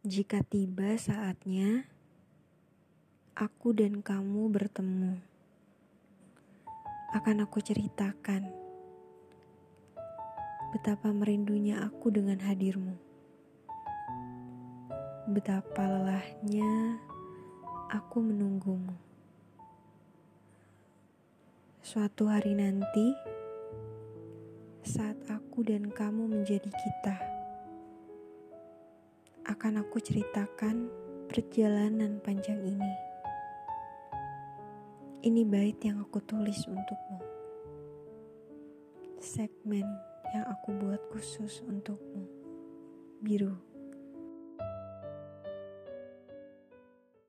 Jika tiba saatnya, aku dan kamu bertemu. Akan aku ceritakan betapa merindunya aku dengan hadirmu. Betapa lelahnya aku menunggumu. Suatu hari nanti, saat aku dan kamu menjadi kita akan aku ceritakan perjalanan panjang ini. Ini bait yang aku tulis untukmu. Segmen yang aku buat khusus untukmu. Biru.